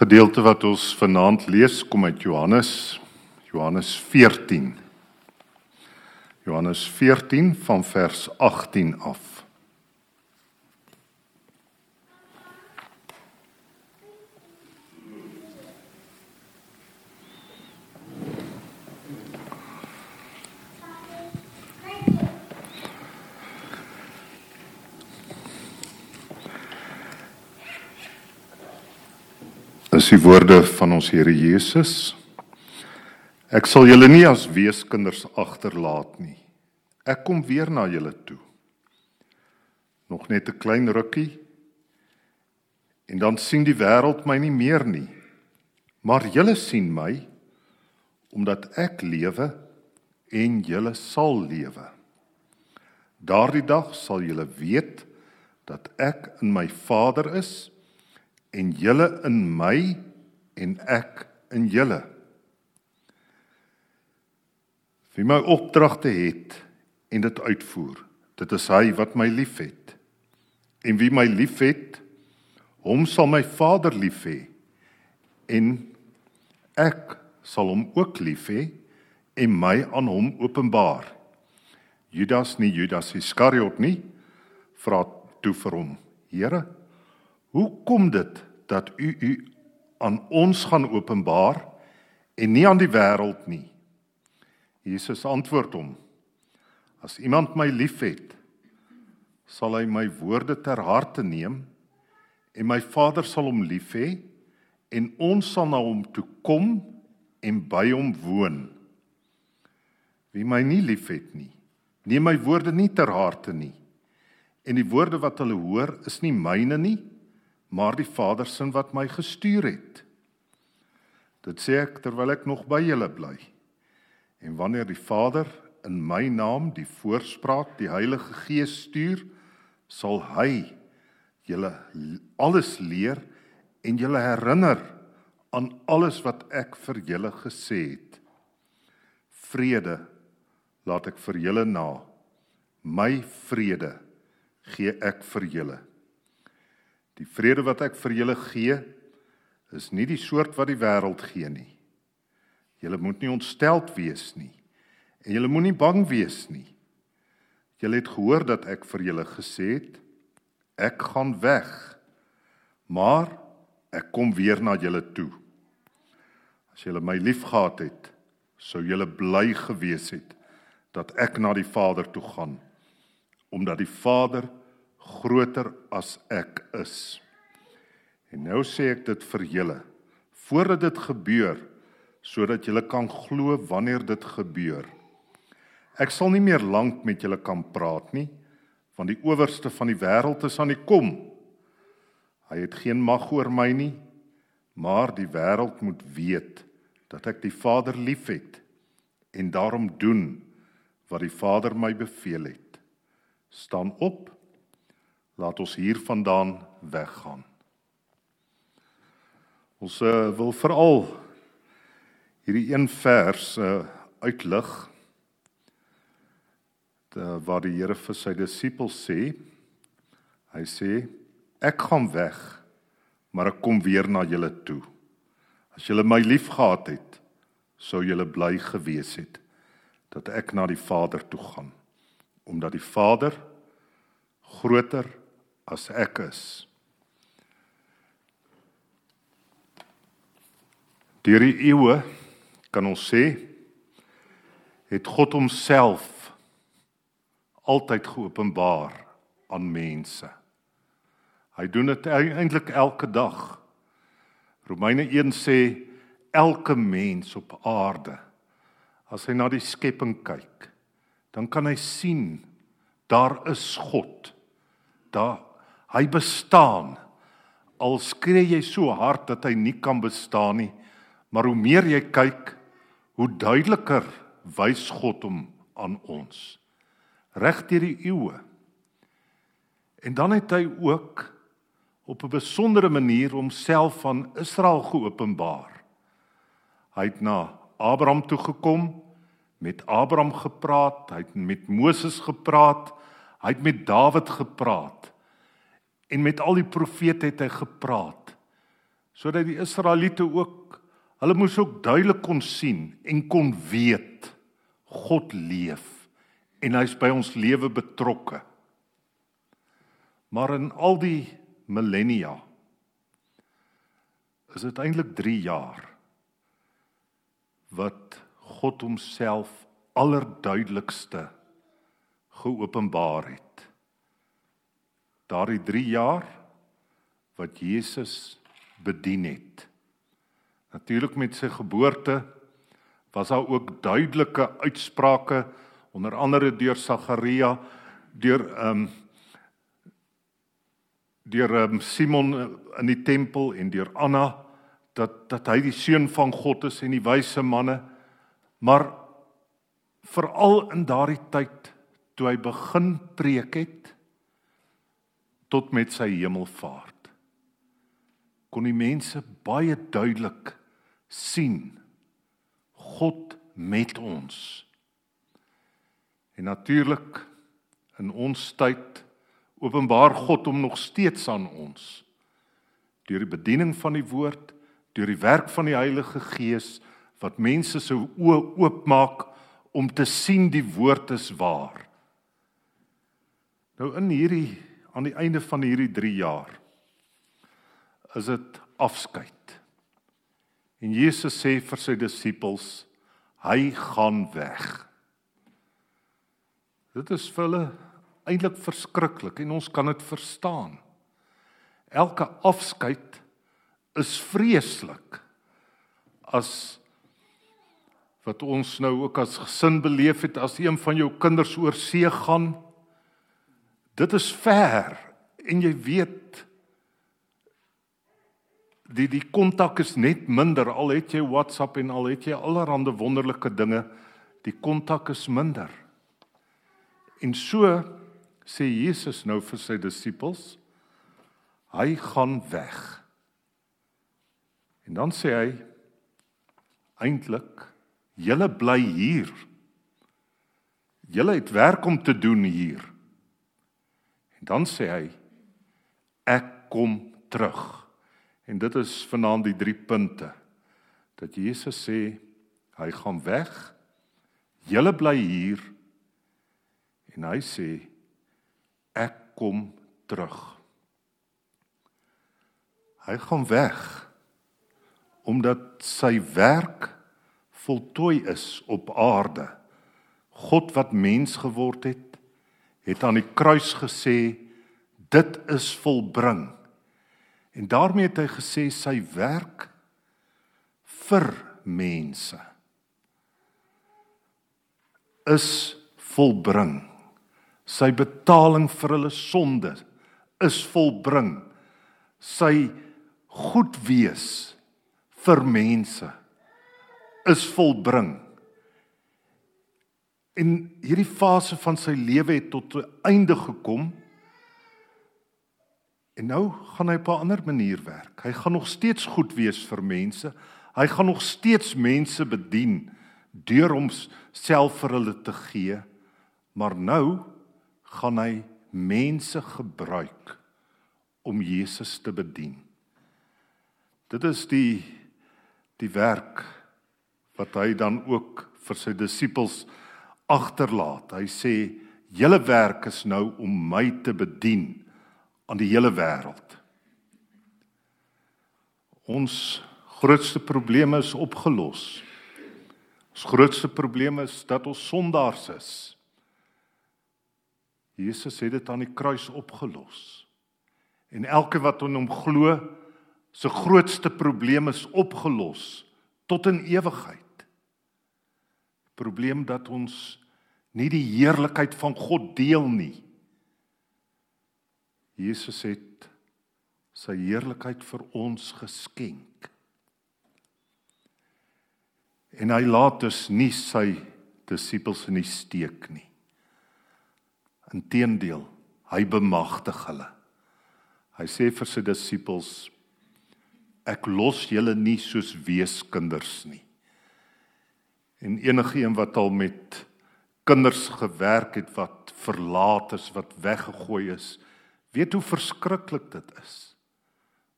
Gedeelte wat ons vanaand lees kom uit Johannes Johannes 14. Johannes 14 van vers 18 af. is die woorde van ons Here Jesus. Ek sal julle nie as weeskinders agterlaat nie. Ek kom weer na julle toe. Nog net 'n klein rukkie en dan sien die wêreld my nie meer nie. Maar julle sien my omdat ek lewe en julle sal lewe. Daardie dag sal julle weet dat ek in my Vader is en julle in my en ek in julle. Wie my opdragte het en dit uitvoer, dit is hy wat my liefhet. En wie my liefhet, hom sal my Vader lief hê en ek sal hom ook lief hê en my aan hom openbaar. Judas nie Judas Iskariot nie vra toe vir hom: Here, Hoe kom dit dat u u aan ons gaan openbaar en nie aan die wêreld nie? Jesus antwoord hom: As iemand my liefhet, sal hy my woorde ter harte neem en my Vader sal hom lief hê en ons sal na hom toe kom en by hom woon. Wie my nie liefhet nie, neem my woorde nie ter harte nie. En die woorde wat hulle hoor, is nie myne nie, maar die Vader se wat my gestuur het. Dit sê ek terwyl ek nog by julle bly. En wanneer die Vader in my naam die voorspraak, die Heilige Gees stuur, sal hy julle alles leer en julle herinner aan alles wat ek vir julle gesê het. Vrede laat ek vir julle na. My vrede gee ek vir julle. Die vrede wat ek vir julle gee, is nie die soort wat die wêreld gee nie. Julle moet nie ontsteld wees nie en julle moenie bang wees nie. Julle het gehoor dat ek vir julle gesê het ek gaan weg, maar ek kom weer na julle toe. As julle my liefgehad het, sou julle bly gewees het dat ek na die Vader toe gaan, omdat die Vader groter as ek is. En nou sê ek dit vir julle voordat dit gebeur sodat julle kan glo wanneer dit gebeur. Ek sal nie meer lank met julle kan praat nie want die owerste van die wêreld is aan die kom. Hy het geen mag oor my nie, maar die wêreld moet weet dat ek die Vader liefhet en daarom doen wat die Vader my beveel het. Staan op Laat ons hiervandaan weggaan. Ons uh, wil veral hierdie een vers uh, uitlig de, waar die Here vir sy disippels sê hy sê ek gaan weg maar ek kom weer na julle toe. As julle my liefgehad het, sou julle bly gewees het dat ek na die Vader toe gaan omdat die Vader groter as ek is. Deur die eeue kan ons sê het God homself altyd geopenbaar aan mense. Hy doen dit eintlik elke dag. Romeine 1 sê elke mens op aarde as hy na die skepping kyk, dan kan hy sien daar is God. Daar Hy bestaan. Al skree jy so hard dat hy nie kan bestaan nie, maar hoe meer jy kyk, hoe duideliker wys God hom aan ons. Reg deur die eeue. En dan het hy ook op 'n besondere manier homself aan Israel geopenbaar. Hy het na Abraham toe gekom, met Abraham gepraat, hy het met Moses gepraat, hy het met Dawid gepraat. En met al die profete het hy gepraat sodat die Israeliete ook hulle moes ook duidelik kon sien en kon weet God leef en hy's by ons lewe betrokke. Maar in al die millennia is dit eintlik 3 jaar wat God homself allerduidelikste geopenbaar het. Daardie 3 jaar wat Jesus bedien het. Natuurlik met sy geboorte was daar ook duidelike uitsprake onder andere deur Sagaria deur ehm um, deur um, Simon in die tempel en deur Anna dat dat hy die seun van God is en die wyse manne maar veral in daardie tyd toe hy begin preek het tot met sy hemelvaart. Kon die mense baie duidelik sien God met ons. En natuurlik in ons tyd openbaar God hom nog steeds aan ons. Deur die bediening van die woord, deur die werk van die Heilige Gees wat mense se oë oopmaak om te sien die woord is waar. Nou in hierdie aan die einde van hierdie 3 jaar is dit afskeid. En Jesus sê vir sy disippels, hy gaan weg. Dit is vir hulle eintlik verskriklik en ons kan dit verstaan. Elke afskeid is vreeslik. As wat ons nou ook as gesin beleef het as een van jou kinders oor see gaan, dit is ver en jy weet die die kontak is net minder al het jy WhatsApp en al het jy allerlei wonderlike dinge, die kontak is minder. En so sê Jesus nou vir sy disippels hy gaan weg. En dan sê hy eintlik julle bly hier. Julle het werk om te doen hier. En dan sê hy ek kom terug. En dit is vanaand die drie punte dat Jesus sê hy gaan weg. Julle bly hier. En hy sê ek kom terug. Hy gaan weg omdat sy werk voltooi is op aarde. God wat mens geword het, het aan die kruis gesê dit is volbring. En daarmee het hy gesê sy werk vir mense is volbring. Sy betaling vir hulle sonde is volbring. Sy goed wees vir mense is volbring en hierdie fase van sy lewe het tot 'n einde gekom. En nou gaan hy op 'n ander manier werk. Hy gaan nog steeds goed wees vir mense. Hy gaan nog steeds mense bedien deur homself vir hulle te gee. Maar nou gaan hy mense gebruik om Jesus te bedien. Dit is die die werk wat hy dan ook vir sy disippels agterlaat. Hy sê julle werk is nou om my te bedien aan die hele wêreld. Ons grootste probleme is opgelos. Ons grootste probleem is dat ons sondaars is. Jesus het dit aan die kruis opgelos. En elke wat aan hom glo, se grootste probleem is opgelos tot in ewigheid. Probleem dat ons nie die heerlikheid van God deel nie. Jesus het sy heerlikheid vir ons geskenk. En hy laat dus nie sy disippels in die steek nie. Inteendeel, hy bemagtig hulle. Hy sê vir sy disippels: Ek los julle nie soos weeskinders nie. En enige een wat al met kinders gewerk het wat verlaat is, wat weggegooi is, weet hoe verskriklik dit is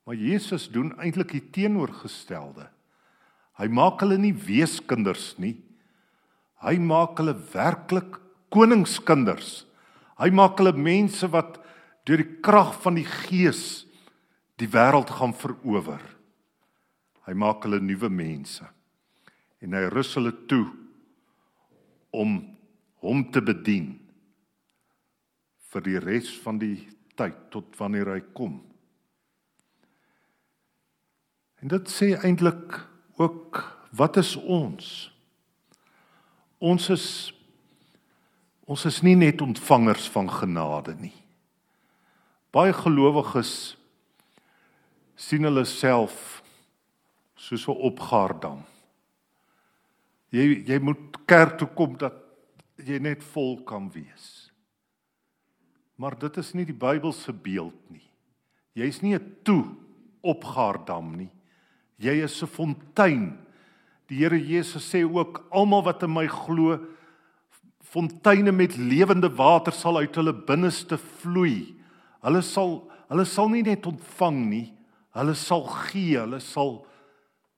Maar Jesus doen eintlik die teenoorgestelde. Hy maak hulle nie weeskinders nie. Hy maak hulle werklik koningskinders. Hy maak hulle mense wat deur die krag van die Gees die wêreld gaan verower. Hy maak hulle nuwe mense. En hy rus hulle toe om hom te bedien vir die res van die tyd tot wanneer hy kom. En dit sê eintlik ook wat is ons? Ons is ons is nie net ontvangers van genade nie. Baie gelowiges sien hulle self soos 'n opgaardam. Jy jy moet kerk toe kom dat jy net vol kan wees. Maar dit is nie die Bybelse beeld nie. Jy's nie 'n toe opgaardam nie. Jy is 'n fontein. Die Here Jesus sê ook almal wat in my glo fonteine met lewende water sal uit hulle binneste vloei. Hulle sal hulle sal nie net ontvang nie, hulle sal gee, hulle sal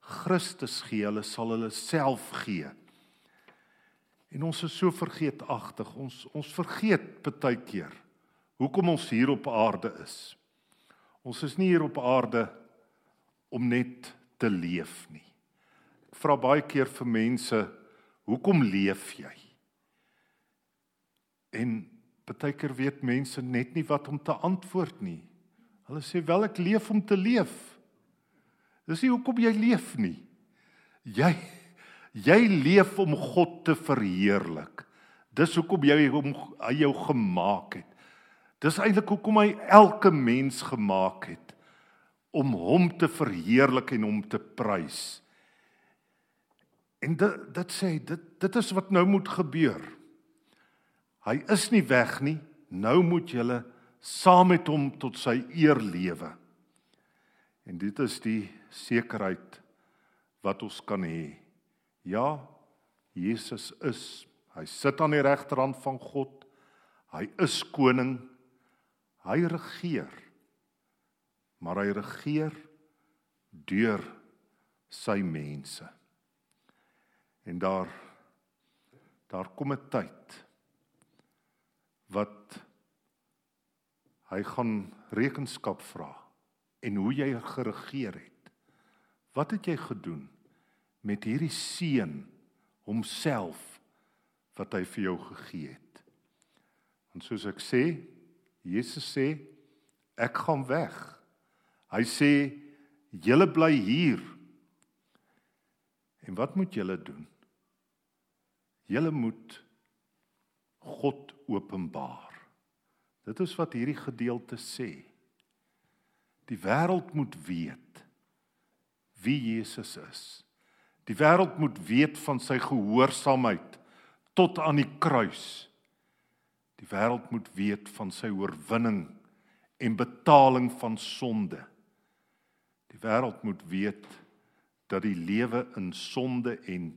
Christus gee, hulle sal hulle self gee. En ons is so vergeetagtig. Ons ons vergeet baie keer hoekom ons hier op aarde is. Ons is nie hier op aarde om net te leef nie. Ek vra baie keer vir mense, hoekom leef jy? En baie keer weet mense net nie wat om te antwoord nie. Hulle sê wel ek leef om te leef. Dis nie hoekom jy leef nie. Jy jy leef om God te verheerlik. Dis hoekom jy hom hy jou gemaak het. Dis eintlik hoekom hy elke mens gemaak het om hom te verheerlik en hom te prys. En dit dit sê dit dit is wat nou moet gebeur. Hy is nie weg nie. Nou moet julle saam met hom tot sy eer lewe. En dit is die sekerheid wat ons kan hê. Ja, Jesus is. Hy sit aan die regterhand van God. Hy is koning. Hy regeer. Maar hy regeer deur sy mense. En daar daar kom 'n tyd wat hy gaan rekenskap vra en hoe jy geregeer het. Wat het jy gedoen met hierdie seun homself wat hy vir jou gegee het? En soos ek sê, Jesus sê ek gaan weg. Hy sê julle bly hier. En wat moet julle doen? Julle moet God openbaar. Dit is wat hierdie gedeelte sê. Die wêreld moet weet wie Jesus is. Die wêreld moet weet van sy gehoorsaamheid tot aan die kruis. Die wêreld moet weet van sy oorwinning en betaling van sonde. Die wêreld moet weet dat die lewe in sonde en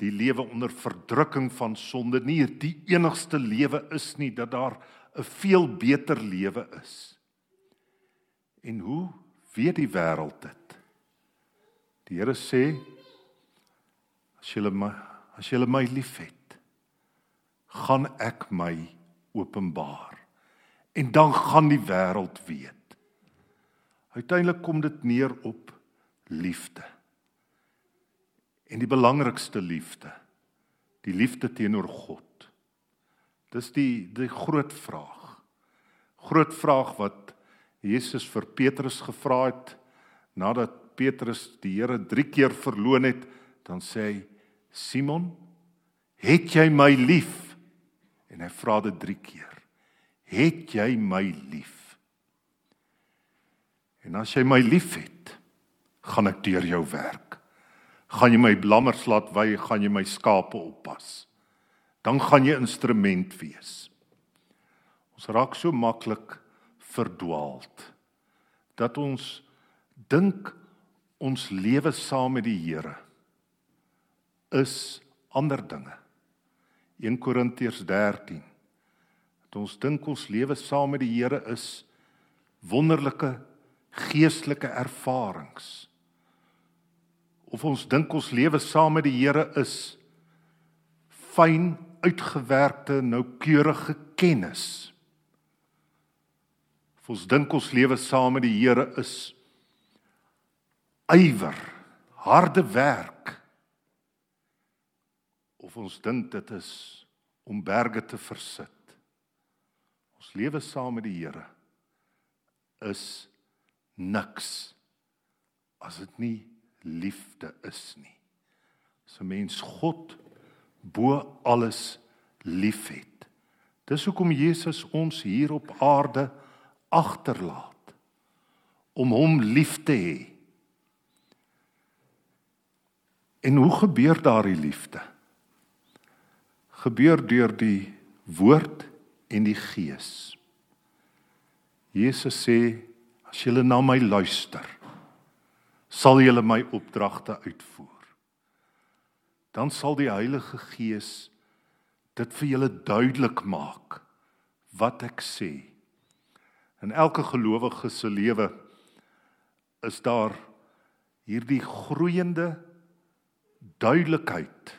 die lewe onder verdrukking van sonde nie die enigste lewe is nie dat daar 'n veel beter lewe is. En hoe weet die wêreld dit? Die Here sê as jy my as jy my liefhet gaan ek my openbaar. En dan gaan die wêreld weet. Uiteindelik kom dit neer op liefde. En die belangrikste liefde, die liefde teenoor God. Dis die die groot vraag. Groot vraag wat Jesus vir Petrus gevra het nadat Petrus die Here 3 keer verloon het, dan sê hy: "Simon, het jy my lief?" En hy vra dit 3 keer. Het jy my lief? En as jy my liefhet, gaan ek deur jou werk. Gaan jy my blammers laat wy, gaan jy my skape oppas. Dan gaan jy instrument wees. Ons raak so maklik verdwaald dat ons dink ons lewe saam met die Here is ander dinge. 1 Korintiërs 13. Dat ons dink ons lewe saam met die Here is wonderlike geestelike ervarings. Of ons dink ons lewe saam met die Here is fyn uitgewerkte noukeurige kennis. Of ons dink ons lewe saam met die Here is ywer, harde werk. Of ons dink dit is om berge te versit. Ons lewe saam met die Here is niks as dit nie liefde is nie. As 'n mens God bo alles liefhet. Dis hoekom Jesus ons hier op aarde agterlaat om hom lief te hê. En hoe gebeur daardie liefde? Gebeur deur die woord en die gees. Jesus sê as julle na my luister, sal julle my opdragte uitvoer. Dan sal die Heilige Gees dit vir julle duidelik maak wat ek sê. In elke gelowige se lewe is daar hierdie groeiende duidelikheid.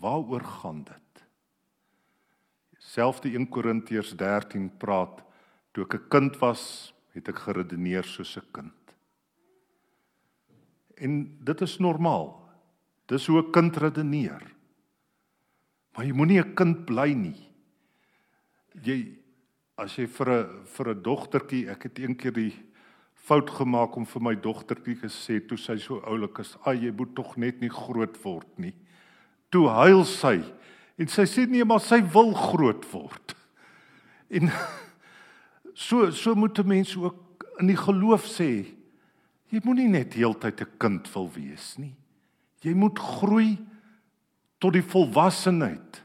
Waaroor gaan dit? Selfde 1 Korintiërs 13 praat toe ek 'n kind was, het ek geredeneer soos 'n kind. En dit is normaal. Dis hoe 'n kind redeneer. Maar jy moenie 'n kind bly nie. Jy as jy vir 'n vir 'n dogtertjie, ek het eendag die fout gemaak om vir my dogtertjie gesê toe sy so oulik is, "Ag, jy moet tog net nie groot word nie." Toe huil sy En sy sê nee, maar sy wil groot word. En so so moet 'n mens ook in die geloof sê, jy moenie net heeltyd 'n kind wil wees nie. Jy moet groei tot die volwassenheid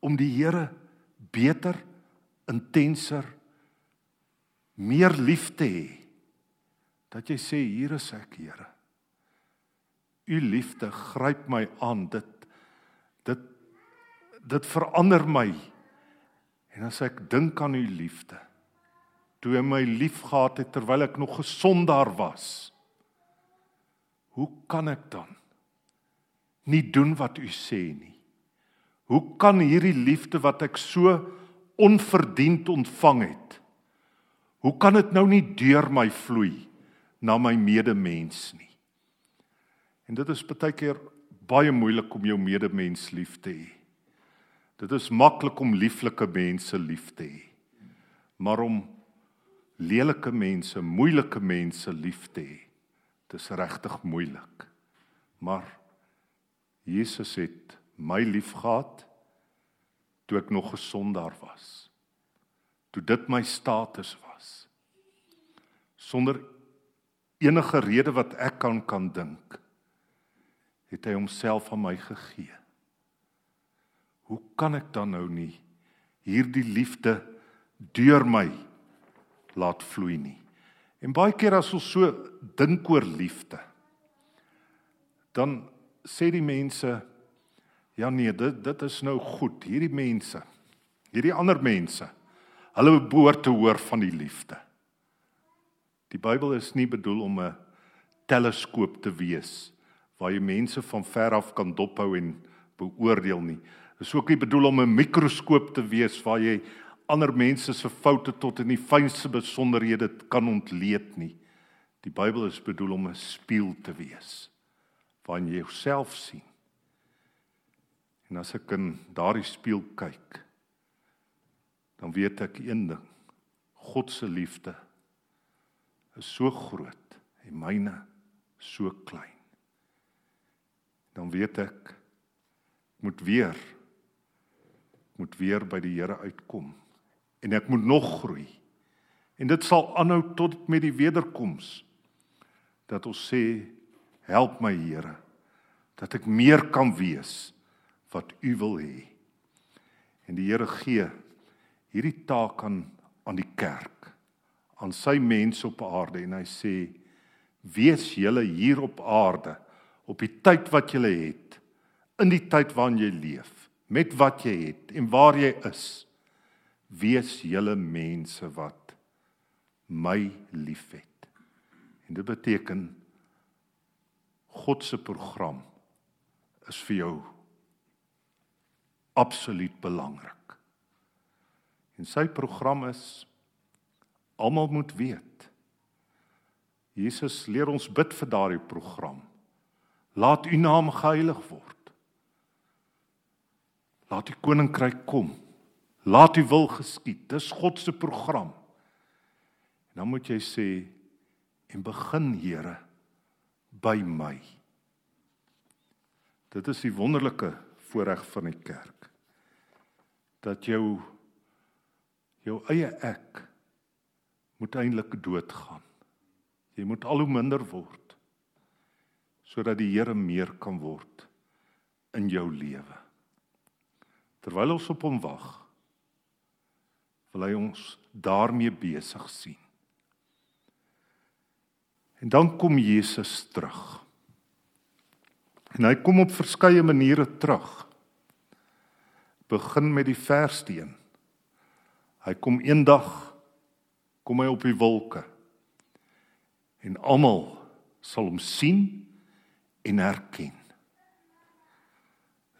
om die Here beter, intenser, meer lief te hê. Dat jy sê hier is ek, Here. U liefde gryp my aan. Dit dit dit verander my. En as ek dink aan u liefde, toe hy my liefgehad het terwyl ek nog gesond daar was, hoe kan ek dan nie doen wat u sê nie? Hoe kan hierdie liefde wat ek so onverdiend ontvang het, hoe kan dit nou nie deur my vloei na my medemens nie? En dit is baie keer baie moeilik om jou medemens lief te hê. Dit is maklik om lieflike mense lief te hê. Maar om lelike mense, moeilike mense lief te hê, dis regtig moeilik. Maar Jesus het my liefgehad toe ek nog gesond daar was. Toe dit my status was. Sonder enige rede wat ek kan kan dink, het hy homself aan my gegee hoe kan ek dan nou nie hierdie liefde deur my laat vloei nie? En baie keer as ons so dink oor liefde, dan sê die mense ja nee, dit dit is nou goed, hierdie mense, hierdie ander mense, hulle behoort te hoor van die liefde. Die Bybel is nie bedoel om 'n teleskoop te wees waar jy mense van ver af kan dophou en beoordeel nie. Dis ook nie bedoel om 'n mikroskoop te wees waar jy ander mense se foute tot in die fynste besonderhede kan ontleed nie. Die Bybel is bedoel om 'n spieël te wees waarin jy jouself sien. En as ek in daardie spieël kyk, dan weet ek een ding. God se liefde is so groot en myne so klein. Dan weet ek moet weer moet weer by die Here uitkom en ek moet nog groei. En dit sal aanhou tot met die wederkoms dat ons sê help my Here dat ek meer kan wees wat u wil hê. En die Here gee hierdie taak aan aan die kerk, aan sy mense op aarde en hy sê wees julle hier op aarde op die tyd wat julle het in die tyd waarin jy leef met wat jy het en waar jy is wees julle mense wat my liefhet En dit beteken God se program is vir jou absoluut belangrik. En sy program is almal moet weet. Jesus leer ons bid vir daardie program. Laat u naam geheilig word. Laat u koninkryk kom. Laat u wil geskied. Dis God se program. En dan moet jy sê en begin Here by my. Dit is die wonderlike voorreg van die kerk. Dat jou jou eie ek moet eintlik doodgaan. Jy moet al hoe minder word sodat die Here meer kan word in jou lewe. Terwyl ons op hom wag, wil hy ons daarmee besig sien. En dan kom Jesus terug. En hy kom op verskeie maniere terug. Begin met die verste een. Hy kom eendag kom hy op die wolke. En almal sal hom sien en herken.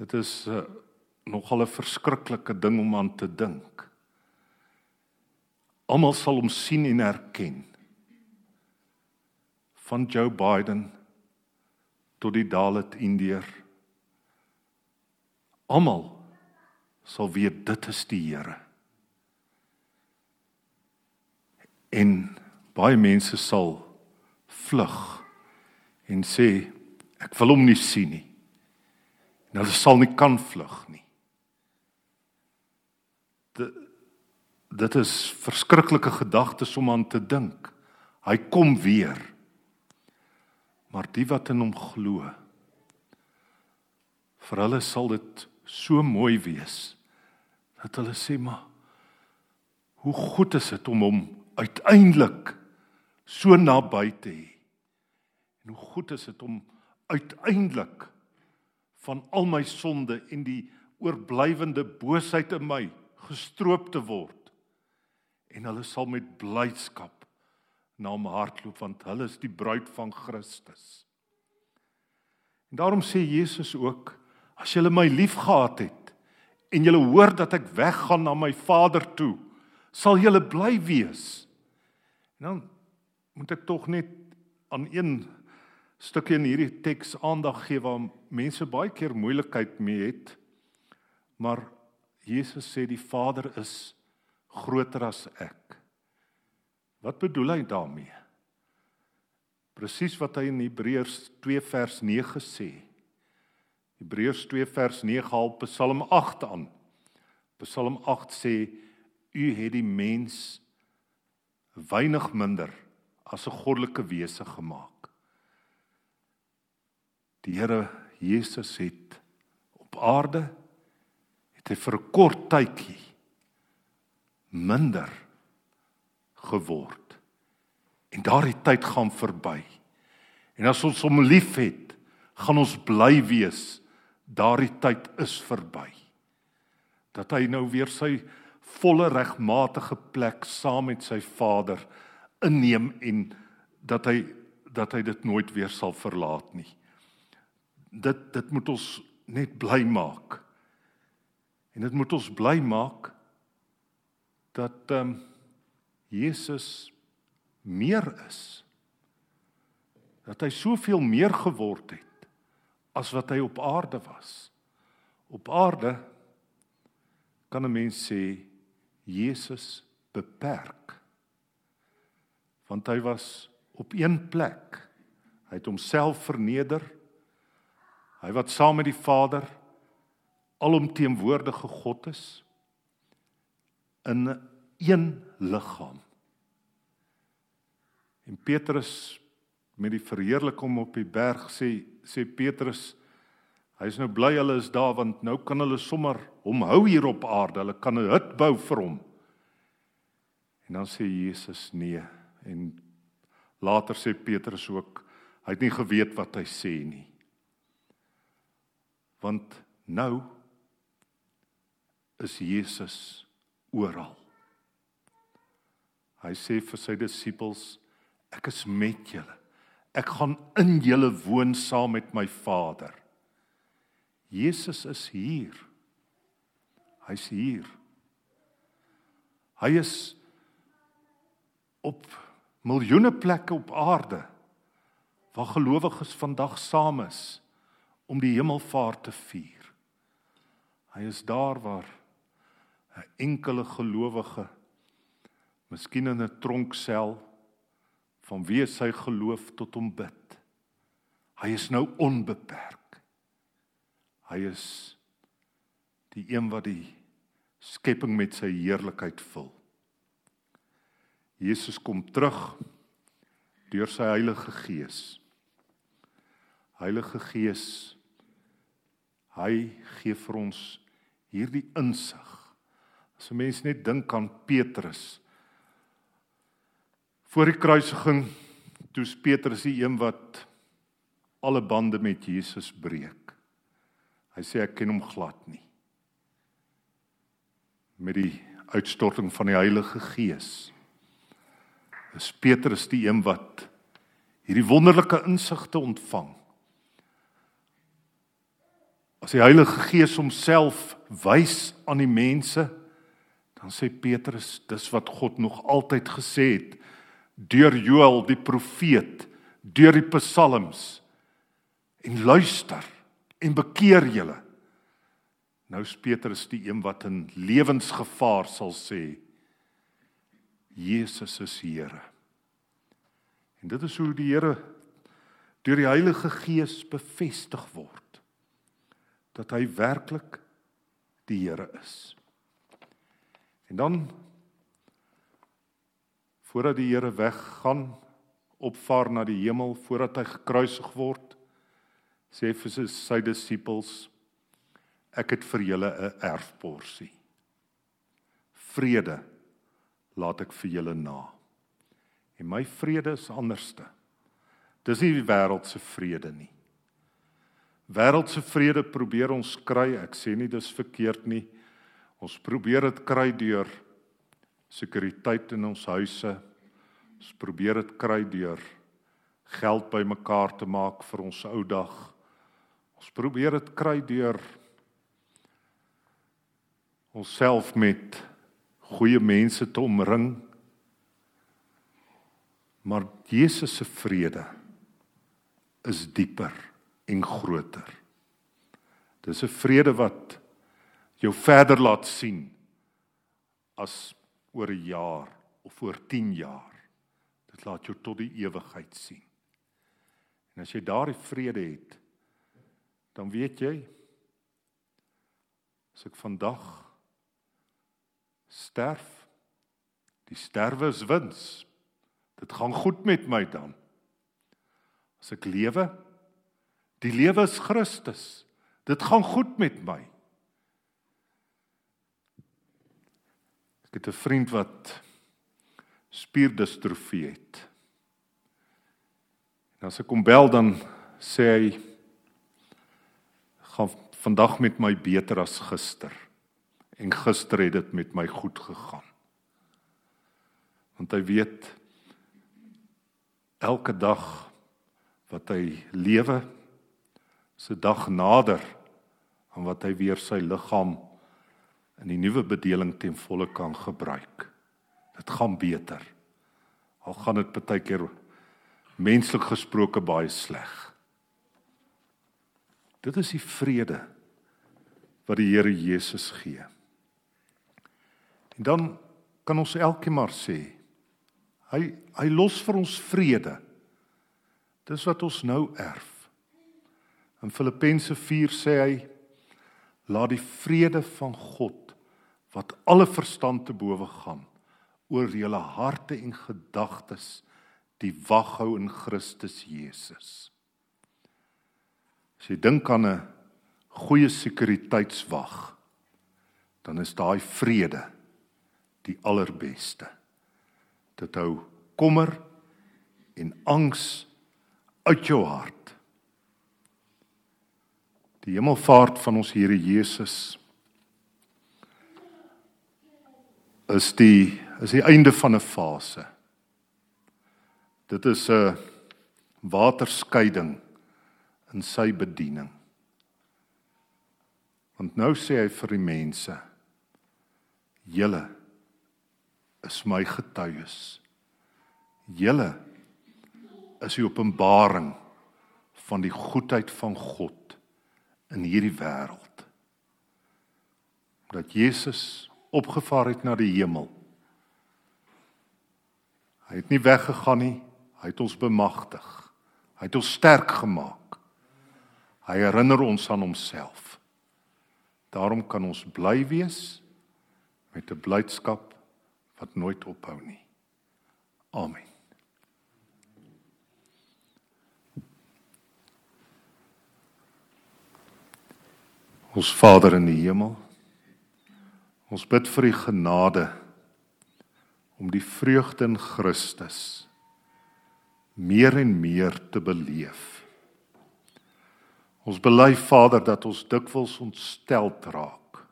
Dit is uh, nogal 'n verskriklike ding om aan te dink. Almal sal hom sien en herken. Van Joe Biden tot die Dalit Indiër. Almal sal weet dit is die Here. En baie mense sal vlug en sê ek wil hom nie sien nie. En hulle sal nie kan vlug nie. Dit dit is verskriklike gedagtes om aan te dink. Hy kom weer. Maar die wat in hom glo, vir hulle sal dit so mooi wees dat hulle sê maar hoe goed is dit om hom uiteindelik so naby te hê. En hoe goed is dit om uiteindelik van al my sonde en die oorblywende boosheid in my gestroop te word. En hulle sal met blydskap na my hardloop want hulle is die bruid van Christus. En daarom sê Jesus ook as julle my liefgehad het en julle hoor dat ek weggaan na my Vader toe, sal julle bly wees. En dan moet ek tog net aan een stukkie in hierdie teks aandag gee waar mense baie keer moeilikheid mee het. Maar Jesus sê die Vader is groter as ek. Wat bedoel hy daarmee? Presies wat hy in Hebreërs 2 vers 9 sê. Hebreërs 2 vers 9 haal Psalm 8 aan. Psalm 8 sê u het die mens weinig minder as 'n goddelike wese gemaak. Die Here Jesus het op aarde het hy vir 'n kort tydjie minder geword. En daardie tyd gaan verby. En as ons hom liefhet, gaan ons bly wees daardie tyd is verby. Dat hy nou weer sy volle regmatige plek saam met sy Vader inneem en dat hy dat hy dit nooit weer sal verlaat nie. Dit dit moet ons net bly maak. En dit moet ons bly maak dat ehm um, Jesus meer is. Dat hy soveel meer geword het as wat hy op aarde was. Op aarde kan 'n mens sê Jesus beperk. Want hy was op een plek. Hy het homself verneder. Hy wat saam met die Vader alomteenwoordige God is in een liggaam. En Petrus met die verheerliking op die berg sê sê Petrus Hy is nou bly hulle is daar want nou kan hulle sommer hom hou hier op aarde. Hulle kan 'n hut bou vir hom. En dan sê Jesus nee en later sê Petrus ook hy het nie geweet wat hy sê nie. Want nou is Jesus oral. Hy sê vir sy disippels Ek is met julle. Ek gaan in julle woon saam met my Vader. Jesus is hier. Hy's hier. Hy is op miljoene plekke op aarde waar gelowiges vandag saam is om die hemelvaart te vier. Hy is daar waar 'n enkele gelowige miskien in 'n tronksel van wie sy geloof tot hom bid. Hy is nou onbeperk. Hy is die een wat die skepping met sy heerlikheid vul. Jesus kom terug deur sy Heilige Gees. Heilige Gees hy gee vir ons hierdie insig. As 'n mens net dink aan Petrus voor die kruisiging, toe's Petrus die een wat alle bande met Jesus breek. Hy sê ek ken hom glad nie met die uitstorting van die Heilige Gees. Is Petrus die een wat hierdie wonderlike insigte ontvang? As die Heilige Gees homself wys aan die mense, dan sê Petrus, dis wat God nog altyd gesê het deur Joël die profeet, deur die psalms en luister en bekeer julle. Nou is Petrus die een wat in lewensgevaar sal sê Jesus is Here. En dit is hoe die Here deur die Heilige Gees bevestig word dat hy werklik die Here is. En dan voordat die Here weggaan opvaar na die hemel voordat hy gekruisig word sê vir sy disippels ek het vir julle 'n erfporsie. Vrede laat ek vir julle na. En my vrede is anderste. Dis nie die wêreld se vrede nie. Wêreldse vrede probeer ons kry, ek sê nie dis verkeerd nie. Ons probeer dit kry deur sekuriteit in ons huise. Ons probeer dit kry deur geld bymekaar te maak vir ons ou dag. Ons probeer dit kry deur onsself met goeie mense te omring. Maar Jesus se vrede is dieper en groter. Dis 'n vrede wat jou verder laat sien as oor 'n jaar of oor 10 jaar. Dit laat jou tot die ewigheid sien. En as jy daardie vrede het, dan weet jy as ek vandag sterf. Die sterwe is wins. Dit gaan goed met my dan. As ek lewe, die lewe is Christus. Dit gaan goed met my. Ek het 'n vriend wat spierdistrofie het. En as ek hom bel dan sê hy gaan vandag met my beter as gister en gister het dit met my goed gegaan. Want hy weet elke dag wat hy lewe se dag nader aan wat hy weer sy liggaam in die nuwe bedeling ten volle kan gebruik. Dit gaan beter. Al gaan dit baie keer menslik gesproke baie sleg. Dit is die vrede wat die Here Jesus gee. En dan kan ons elkeen maar sê hy hy los vir ons vrede. Dis wat ons nou erf. In Filippense 4 sê hy laat die vrede van God wat alle verstand te bowe gaan oor julle harte en gedagtes die wag hou in Christus Jesus. As jy dink aan 'n goeie sekuriteitswag, dan is daai vrede die allerbeste. Dit hou kommer en angs uit jou hart. Die hemelvaart van ons Here Jesus is die is die einde van 'n fase. Dit is 'n waterskeiding in sy bediening. Want nou sê hy vir die mense: "Julle is my getuies. Julle is die openbaring van die goedheid van God in hierdie wêreld. Dat Jesus opgevaar het na die hemel. Hy het nie weggegaan nie, hy het ons bemagtig. Hy het ons sterk gemaak. Hy herinner ons aan homself. Daarom kan ons bly wees met 'n blydskap wat nooit ophou nie. Amen. Ons Vader in die hemel. Ons bid vir u genade om die vreugde in Christus meer en meer te beleef. Ons bely Vader dat ons dikwels ontstel raak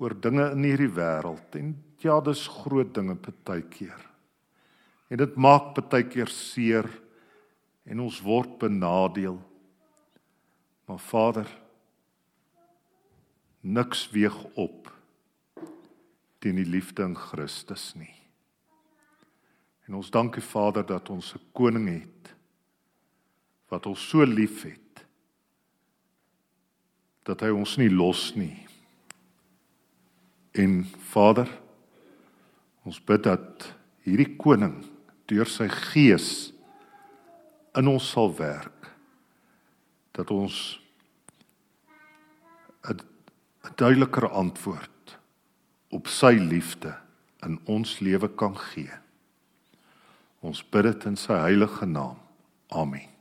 oor dinge in hierdie wêreld en ja, dis groot dinge partykeer. En dit maak partykeer seer en ons word benadeel. Maar Vader, niks weeg op teen die liefde in Christus nie. En ons dankie Vader dat ons 'n koning het wat ons so liefhet dat hy ons nie los nie. En Vader, ons bid dat hierdie koning deur sy gees in ons sal werk dat ons 'n duideliker antwoord op sy liefde in ons lewe kan gee. Ons bid dit in sy heilige naam. Amen.